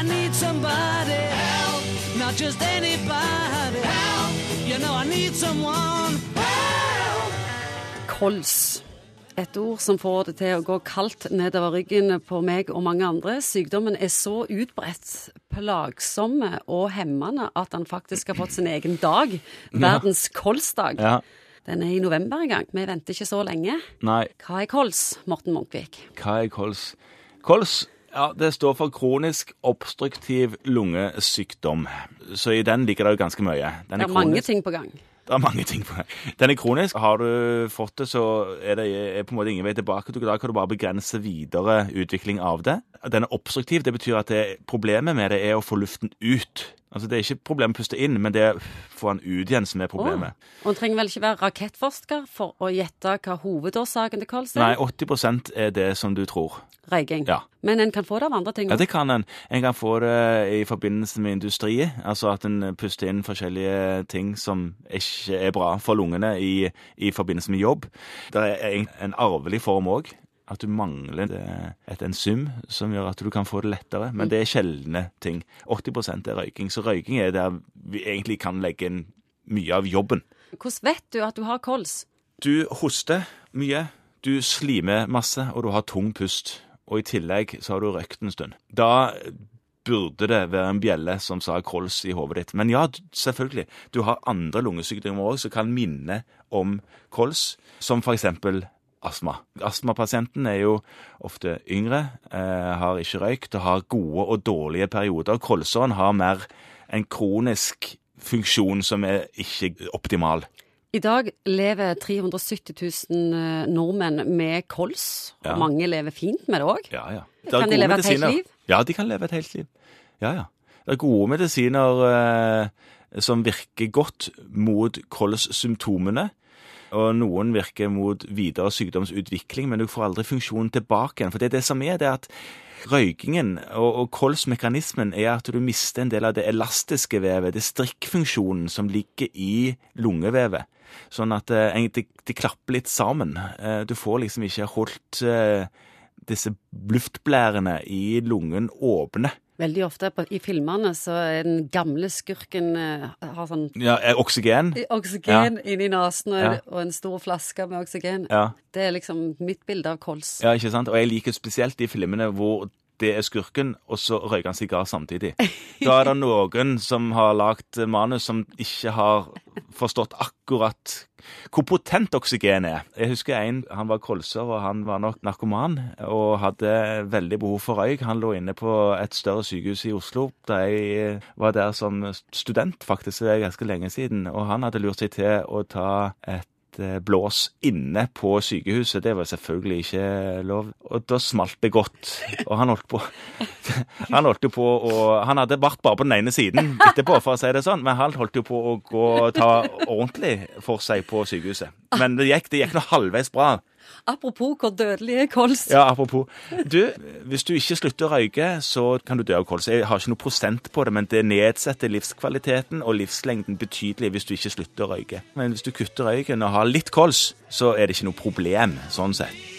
I need somebody help, not just anybody help. You know I need someone help. Kols. Et ord som får det til å gå kaldt nedover ryggen på meg og mange andre. Sykdommen er så utbredt, plagsomme og hemmende at han faktisk har fått sin egen dag. Verdens kolsdag. Ja. Den er i november en gang. Vi venter ikke så lenge. Nei, Hva er kols, Morten Munkvik? hva er kols? Kols ja, det står for kronisk obstruktiv lungesykdom. Så i den ligger det jo ganske mye. Den Det er mange ting på gang. Det er mange ting på gang. Den er kronisk. Har du fått det, så er det er på en måte ingen vei tilbake. Da kan du bare begrense videre utvikling av det. Den er obstruktiv. Det betyr at det, problemet med det er å få luften ut. Altså Det er ikke problemet å puste inn, men det er å få den ut igjen som er problemet. Oh. Og en trenger vel ikke være rakettforsker for å gjette hva hovedårsaken til kols Nei, er? 80% er det som du tror. Røyking. Ja. Men en kan få det av andre ting Ja, det kan en. En kan få det i forbindelse med industri. Altså at en puster inn forskjellige ting som ikke er bra for lungene i, i forbindelse med jobb. Det er en, en arvelig form òg. At du mangler et enzym som gjør at du kan få det lettere. Men det er sjeldne ting. 80% er røyking. Så røyking er der vi egentlig kan legge inn mye av jobben. Hvordan vet du at du har kols? Du hoster mye, du slimer masse, og du har tung pust. Og i tillegg så har du røykt en stund. Da burde det være en bjelle som sa kols i hodet ditt. Men ja, selvfølgelig. Du har andre lungesykdommer òg som kan minne om kols, som for eksempel astma. Astmapasienten er jo ofte yngre, eh, har ikke røykt og har gode og dårlige perioder. Kolsåren har mer en kronisk funksjon som er ikke optimal. I dag lever 370 000 eh, nordmenn med kols. Ja. Mange lever fint med det òg. Ja, ja. Det Kan de leve leve et helt liv? Ja, de kan leve et helt liv. Ja, ja. Det er gode medisiner eh, som virker godt mot kolssymptomene. Og noen virker mot videre sykdomsutvikling, men du får aldri funksjonen tilbake igjen. For det er det som er, det er at røykingen og, og kolsmekanismen er at du mister en del av det elastiske vevet, det strikkfunksjonen som ligger i lungevevet. Sånn at det, egentlig de klapper litt sammen. Eh, du får liksom ikke holdt eh, disse luftblærene i lungen åpne. Veldig ofte på, i filmene så er den gamle skurken eh, har sånn Ja, Oksygen? oksygen. oksygen inni nesen og, Ja. og en stor flaske med oksygen. Ja. Det er liksom mitt bilde av kols. ja, ikke sant? Og jeg liker spesielt de filmene hvor det er skurken, og så røyker han sigar samtidig. Da er det noen som har lagd manus som ikke har forstått akkurat hvor potent oksygen er. Jeg husker en, han var kolser, og han var nok narkoman, og hadde veldig behov for røyk. Han lå inne på et større sykehus i Oslo, da jeg var der som student, faktisk, det er ganske lenge siden, og han hadde lurt seg til å ta et eh, blås inne på sykehuset. Det var selvfølgelig ikke lov. Og da smalt det godt. Og han holdt på Han holdt jo på å Han hadde vært bare på den ene siden etterpå, for å si det sånn, men han holdt jo på å gå og ta ordentlig for seg på sykehuset. Men det gikk, det gikk nå halvveis bra. Apropos hvor dødelig er kols. Ja, apropos. Du, hvis du ikke slutter å røyke, så kan du dø av kols. Jeg har ikke noe prosent på det, men det nedsetter livskvaliteten og livslengden betydelig hvis du ikke slutter å røyke. Men hvis du kutter røyken og har litt kols, så er det ikke noe problem sånn sett.